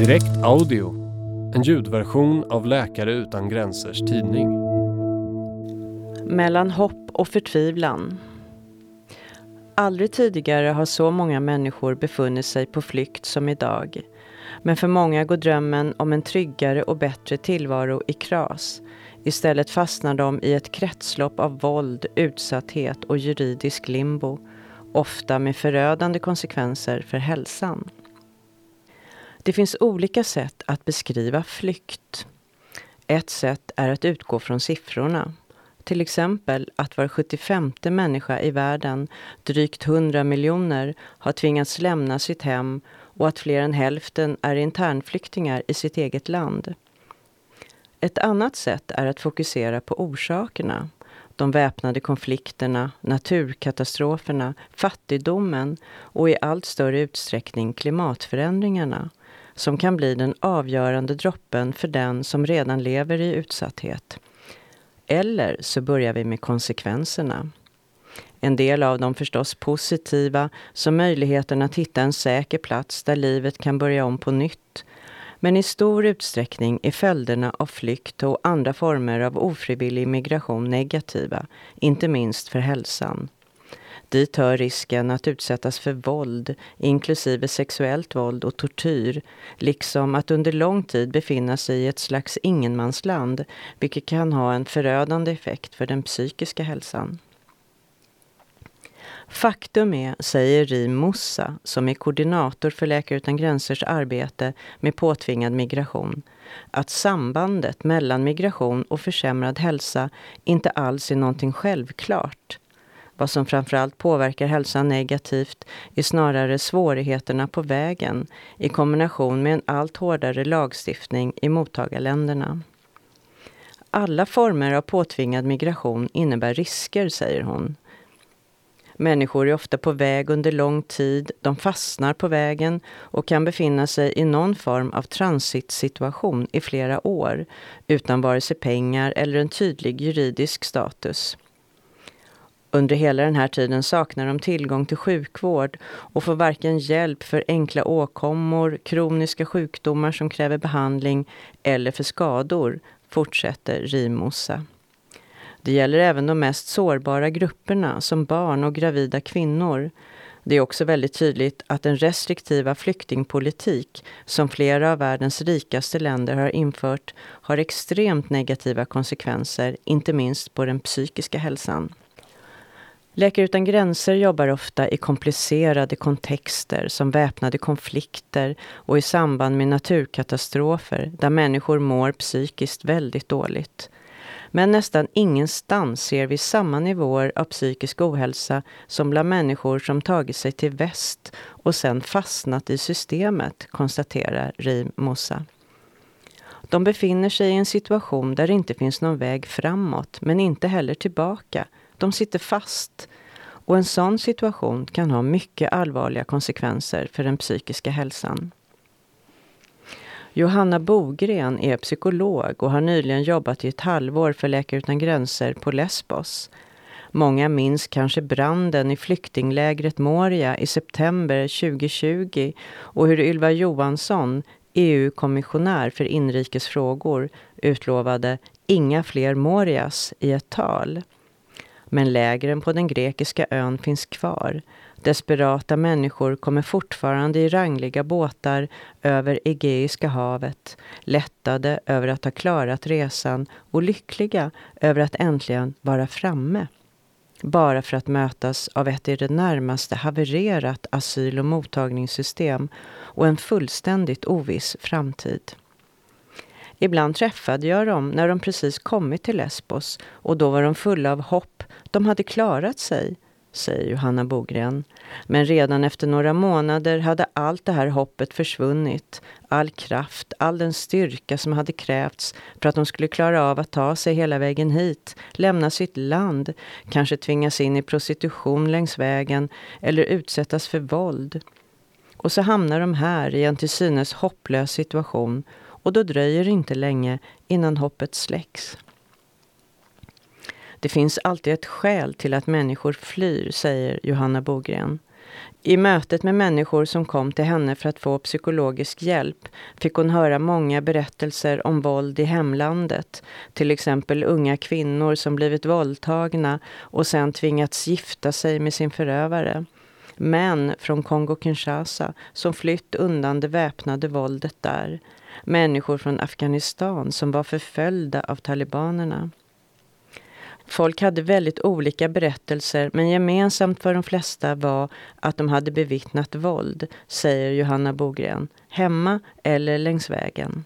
Direkt Audio, en ljudversion av Läkare utan gränsers tidning. Mellan hopp och förtvivlan. Aldrig tidigare har så många människor befunnit sig på flykt som idag. Men för många går drömmen om en tryggare och bättre tillvaro i kras. Istället fastnar de i ett kretslopp av våld, utsatthet och juridisk limbo. Ofta med förödande konsekvenser för hälsan. Det finns olika sätt att beskriva flykt. Ett sätt är att utgå från siffrorna. Till exempel att var 75 människa i världen, drygt 100 miljoner, har tvingats lämna sitt hem och att fler än hälften är internflyktingar i sitt eget land. Ett annat sätt är att fokusera på orsakerna. De väpnade konflikterna, naturkatastroferna, fattigdomen och i allt större utsträckning klimatförändringarna som kan bli den avgörande droppen för den som redan lever i utsatthet. Eller så börjar vi med konsekvenserna. En del av dem förstås positiva, som möjligheten att hitta en säker plats där livet kan börja om på nytt. Men i stor utsträckning är följderna av flykt och andra former av ofrivillig migration negativa, inte minst för hälsan. Dit hör risken att utsättas för våld, inklusive sexuellt våld och tortyr, liksom att under lång tid befinna sig i ett slags ingenmansland, vilket kan ha en förödande effekt för den psykiska hälsan. Faktum är, säger Rim Moussa, som är koordinator för Läkare utan gränsers arbete med påtvingad migration, att sambandet mellan migration och försämrad hälsa inte alls är någonting självklart. Vad som framförallt påverkar hälsan negativt är snarare svårigheterna på vägen i kombination med en allt hårdare lagstiftning i mottagarländerna. Alla former av påtvingad migration innebär risker, säger hon. Människor är ofta på väg under lång tid, de fastnar på vägen och kan befinna sig i någon form av transitsituation i flera år utan vare sig pengar eller en tydlig juridisk status. Under hela den här tiden saknar de tillgång till sjukvård och får varken hjälp för enkla åkommor, kroniska sjukdomar som kräver behandling eller för skador, fortsätter Rimosa. Det gäller även de mest sårbara grupperna som barn och gravida kvinnor. Det är också väldigt tydligt att den restriktiva flyktingpolitik som flera av världens rikaste länder har infört har extremt negativa konsekvenser, inte minst på den psykiska hälsan. Läkare utan gränser jobbar ofta i komplicerade kontexter som väpnade konflikter och i samband med naturkatastrofer där människor mår psykiskt väldigt dåligt. Men nästan ingenstans ser vi samma nivåer av psykisk ohälsa som bland människor som tagit sig till väst och sen fastnat i systemet, konstaterar Rim Mossa. De befinner sig i en situation där det inte finns någon väg framåt, men inte heller tillbaka. De sitter fast. Och en sån situation kan ha mycket allvarliga konsekvenser för den psykiska hälsan. Johanna Bogren är psykolog och har nyligen jobbat i ett halvår för Läkare utan gränser på Lesbos. Många minns kanske branden i flyktinglägret Moria i september 2020 och hur Ylva Johansson, EU-kommissionär för inrikesfrågor, utlovade inga fler Morias i ett tal. Men lägren på den grekiska ön finns kvar. Desperata människor kommer fortfarande i rangliga båtar över Egeiska havet, lättade över att ha klarat resan och lyckliga över att äntligen vara framme. Bara för att mötas av ett i det närmaste havererat asyl och mottagningssystem och en fullständigt oviss framtid. Ibland träffade jag dem när de precis kommit till Lesbos och då var de fulla av hopp. De hade klarat sig, säger Johanna Bogren. Men redan efter några månader hade allt det här hoppet försvunnit. All kraft, all den styrka som hade krävts för att de skulle klara av att ta sig hela vägen hit, lämna sitt land, kanske tvingas in i prostitution längs vägen eller utsättas för våld. Och så hamnar de här i en till synes hopplös situation och då dröjer det inte länge innan hoppet släcks. Det finns alltid ett skäl till att människor flyr, säger Johanna Bogren. I mötet med människor som kom till henne för att få psykologisk hjälp fick hon höra många berättelser om våld i hemlandet. Till exempel unga kvinnor som blivit våldtagna och sen tvingats gifta sig med sin förövare. Män från Kongo-Kinshasa som flytt undan det väpnade våldet där. Människor från Afghanistan som var förföljda av talibanerna. Folk hade väldigt olika berättelser men gemensamt för de flesta var att de hade bevittnat våld, säger Johanna Bogren, hemma eller längs vägen.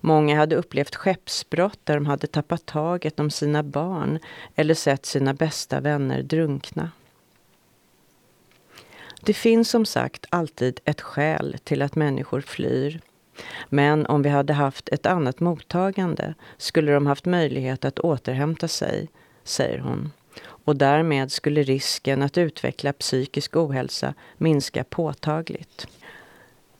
Många hade upplevt skeppsbrott där de hade tappat taget om sina barn eller sett sina bästa vänner drunkna. Det finns som sagt alltid ett skäl till att människor flyr. Men om vi hade haft ett annat mottagande skulle de haft möjlighet att återhämta sig, säger hon. Och därmed skulle risken att utveckla psykisk ohälsa minska påtagligt.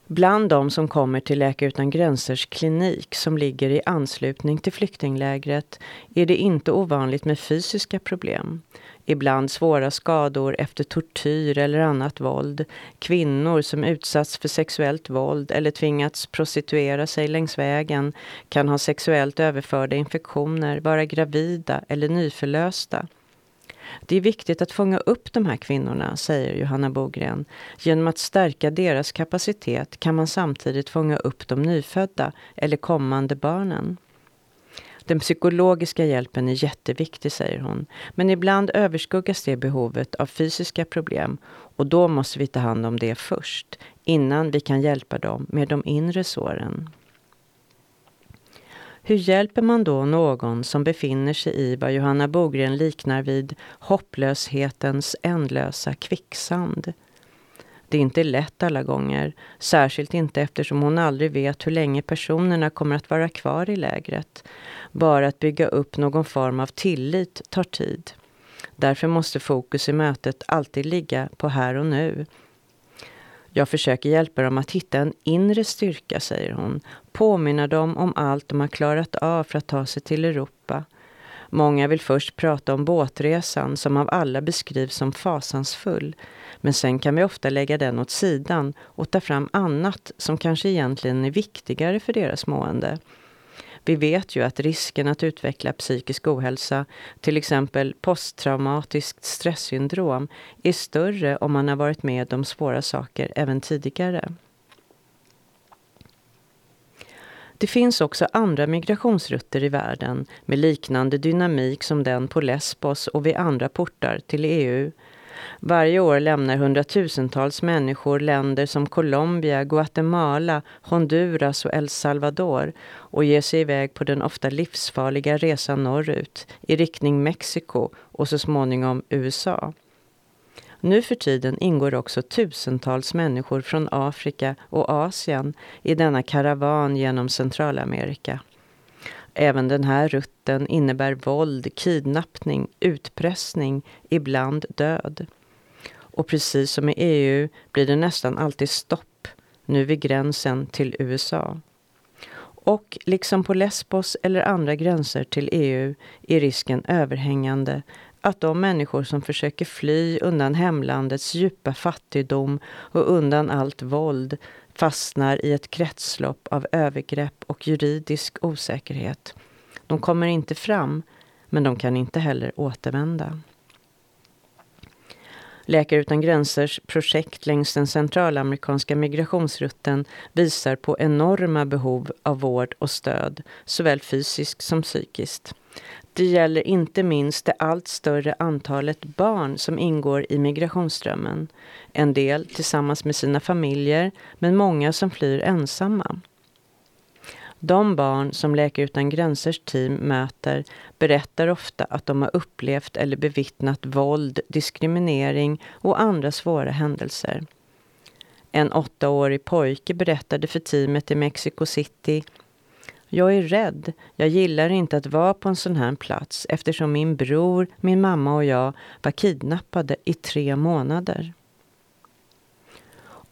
Bland de som kommer till Läkare utan gränsers klinik som ligger i anslutning till flyktinglägret är det inte ovanligt med fysiska problem. Ibland svåra skador efter tortyr eller annat våld. Kvinnor som utsatts för sexuellt våld eller tvingats prostituera sig längs vägen kan ha sexuellt överförda infektioner, vara gravida eller nyförlösta. Det är viktigt att fånga upp de här kvinnorna, säger Johanna Bogren. Genom att stärka deras kapacitet kan man samtidigt fånga upp de nyfödda eller kommande barnen. Den psykologiska hjälpen är jätteviktig, säger hon. Men ibland överskuggas det behovet av fysiska problem och då måste vi ta hand om det först, innan vi kan hjälpa dem med de inre såren. Hur hjälper man då någon som befinner sig i vad Johanna Bogren liknar vid hopplöshetens ändlösa kvicksand? Det är inte lätt alla gånger, särskilt inte eftersom hon aldrig vet hur länge personerna kommer att vara kvar i lägret. Bara att bygga upp någon form av tillit tar tid. Därför måste fokus i mötet alltid ligga på här och nu. Jag försöker hjälpa dem att hitta en inre styrka, säger hon. Påminna dem om allt de har klarat av för att ta sig till Europa. Många vill först prata om båtresan som av alla beskrivs som fasansfull. Men sen kan vi ofta lägga den åt sidan och ta fram annat som kanske egentligen är viktigare för deras mående. Vi vet ju att risken att utveckla psykisk ohälsa, till exempel posttraumatiskt stresssyndrom, är större om man har varit med om svåra saker även tidigare. Det finns också andra migrationsrutter i världen med liknande dynamik som den på Lesbos och vid andra portar till EU. Varje år lämnar hundratusentals människor länder som Colombia, Guatemala, Honduras och El Salvador och ger sig iväg på den ofta livsfarliga resan norrut i riktning Mexiko och så småningom USA. Nu för tiden ingår också tusentals människor från Afrika och Asien i denna karavan genom Centralamerika. Även den här rutten innebär våld, kidnappning, utpressning, ibland död. Och precis som i EU blir det nästan alltid stopp, nu vid gränsen till USA. Och liksom på Lesbos eller andra gränser till EU är risken överhängande att de människor som försöker fly undan hemlandets djupa fattigdom och undan allt våld fastnar i ett kretslopp av övergrepp och juridisk osäkerhet. De kommer inte fram, men de kan inte heller återvända. Läkare utan gränsers projekt längs den centralamerikanska migrationsrutten visar på enorma behov av vård och stöd, såväl fysiskt som psykiskt. Det gäller inte minst det allt större antalet barn som ingår i migrationsströmmen. En del tillsammans med sina familjer, men många som flyr ensamma. De barn som Läkare utan gränsers team möter berättar ofta att de har upplevt eller bevittnat våld, diskriminering och andra svåra händelser. En åttaårig pojke berättade för teamet i Mexico City jag är rädd. Jag gillar inte att vara på en sån här plats eftersom min bror, min mamma och jag var kidnappade i tre månader.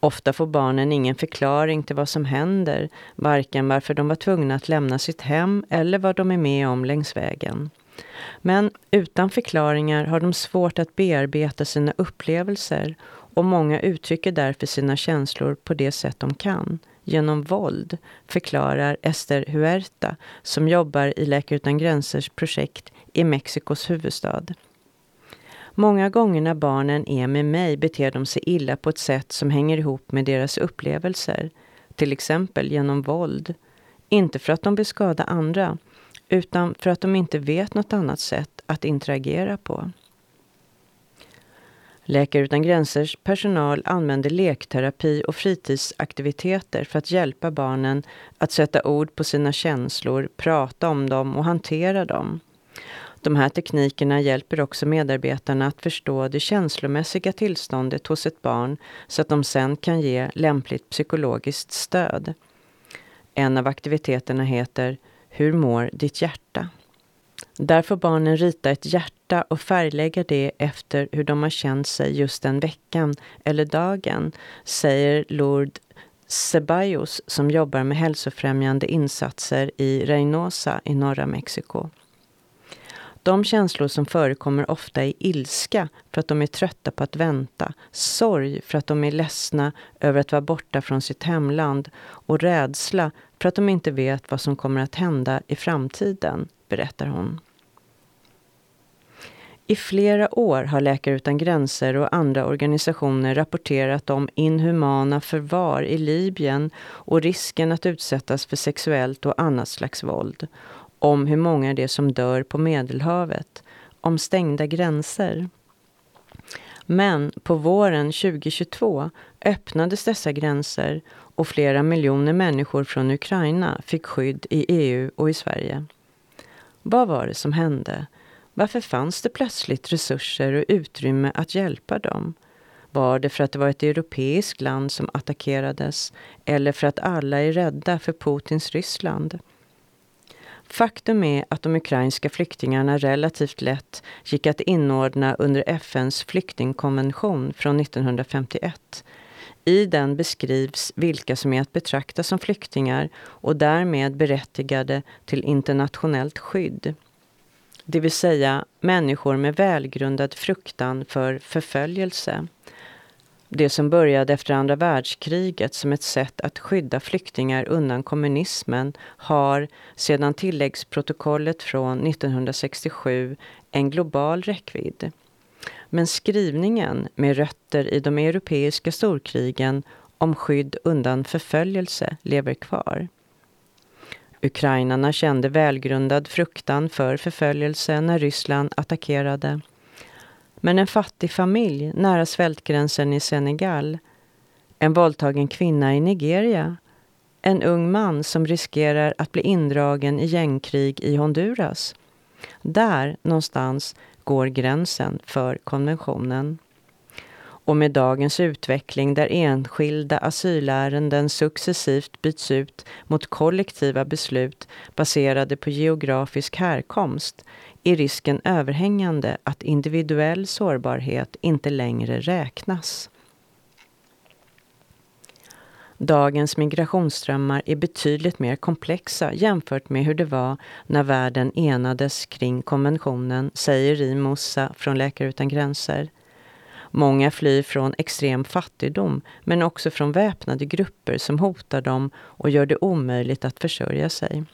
Ofta får barnen ingen förklaring till vad som händer, varken varför de var tvungna att lämna sitt hem eller vad de är med om längs vägen. Men utan förklaringar har de svårt att bearbeta sina upplevelser och många uttrycker därför sina känslor på det sätt de kan, genom våld, förklarar Esther Huerta som jobbar i Läkare utan gränsers projekt i Mexikos huvudstad. Många gånger när barnen är med mig beter de sig illa på ett sätt som hänger ihop med deras upplevelser, till exempel genom våld. Inte för att de vill skada andra, utan för att de inte vet något annat sätt att interagera på. Läkare utan gränsers personal använder lekterapi och fritidsaktiviteter för att hjälpa barnen att sätta ord på sina känslor, prata om dem och hantera dem. De här teknikerna hjälper också medarbetarna att förstå det känslomässiga tillståndet hos ett barn så att de sen kan ge lämpligt psykologiskt stöd. En av aktiviteterna heter Hur mår ditt hjärta? Där får barnen rita ett hjärta och färglägga det efter hur de har känt sig just den veckan eller dagen, säger Lord Ceballos som jobbar med hälsofrämjande insatser i Reynosa i norra Mexiko. De känslor som förekommer ofta är ilska för att de är trötta på att vänta, sorg för att de är ledsna över att vara borta från sitt hemland och rädsla för att de inte vet vad som kommer att hända i framtiden, berättar hon. I flera år har Läkare utan gränser och andra organisationer rapporterat om inhumana förvar i Libyen och risken att utsättas för sexuellt och annat slags våld om hur många det är som dör på Medelhavet, om stängda gränser. Men på våren 2022 öppnades dessa gränser och flera miljoner människor från Ukraina fick skydd i EU och i Sverige. Vad var det som hände? Varför fanns det plötsligt resurser och utrymme att hjälpa dem? Var det för att det var ett europeiskt land som attackerades eller för att alla är rädda för Putins Ryssland? Faktum är att de ukrainska flyktingarna relativt lätt gick att inordna under FNs flyktingkonvention från 1951. I den beskrivs vilka som är att betrakta som flyktingar och därmed berättigade till internationellt skydd. Det vill säga människor med välgrundad fruktan för förföljelse. Det som började efter andra världskriget som ett sätt att skydda flyktingar undan kommunismen har sedan tilläggsprotokollet från 1967 en global räckvidd. Men skrivningen med rötter i de europeiska storkrigen om skydd undan förföljelse lever kvar. Ukrainarna kände välgrundad fruktan för förföljelse när Ryssland attackerade men en fattig familj nära svältgränsen i Senegal, en våldtagen kvinna i Nigeria, en ung man som riskerar att bli indragen i gängkrig i Honduras. Där någonstans går gränsen för konventionen. Och med dagens utveckling där enskilda asylärenden successivt byts ut mot kollektiva beslut baserade på geografisk härkomst är risken överhängande att individuell sårbarhet inte längre räknas. Dagens migrationsströmmar är betydligt mer komplexa jämfört med hur det var när världen enades kring konventionen, säger Rimosa från Läkare utan gränser. Många flyr från extrem fattigdom men också från väpnade grupper som hotar dem och gör det omöjligt att försörja sig.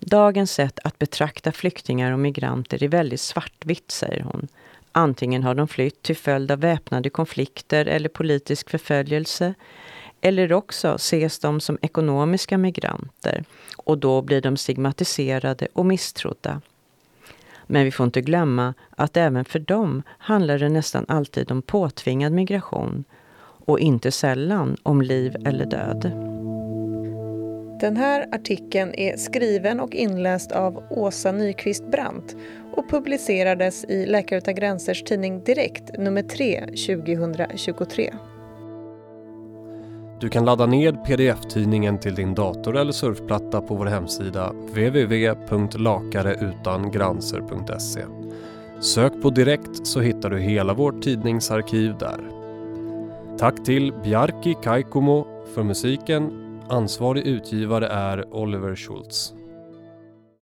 Dagens sätt att betrakta flyktingar och migranter är väldigt svartvitt, säger hon. Antingen har de flytt till följd av väpnade konflikter eller politisk förföljelse. Eller också ses de som ekonomiska migranter och då blir de stigmatiserade och misstrodda. Men vi får inte glömma att även för dem handlar det nästan alltid om påtvingad migration och inte sällan om liv eller död. Den här artikeln är skriven och inläst av Åsa Nyqvist Brandt och publicerades i Läkare utan gränsers tidning Direkt nummer 3 2023. Du kan ladda ned pdf-tidningen till din dator eller surfplatta på vår hemsida www.lakareutangranser.se. Sök på Direkt så hittar du hela vårt tidningsarkiv där. Tack till Bjarki Kaikomo för musiken Ansvarig utgivare är Oliver Schultz.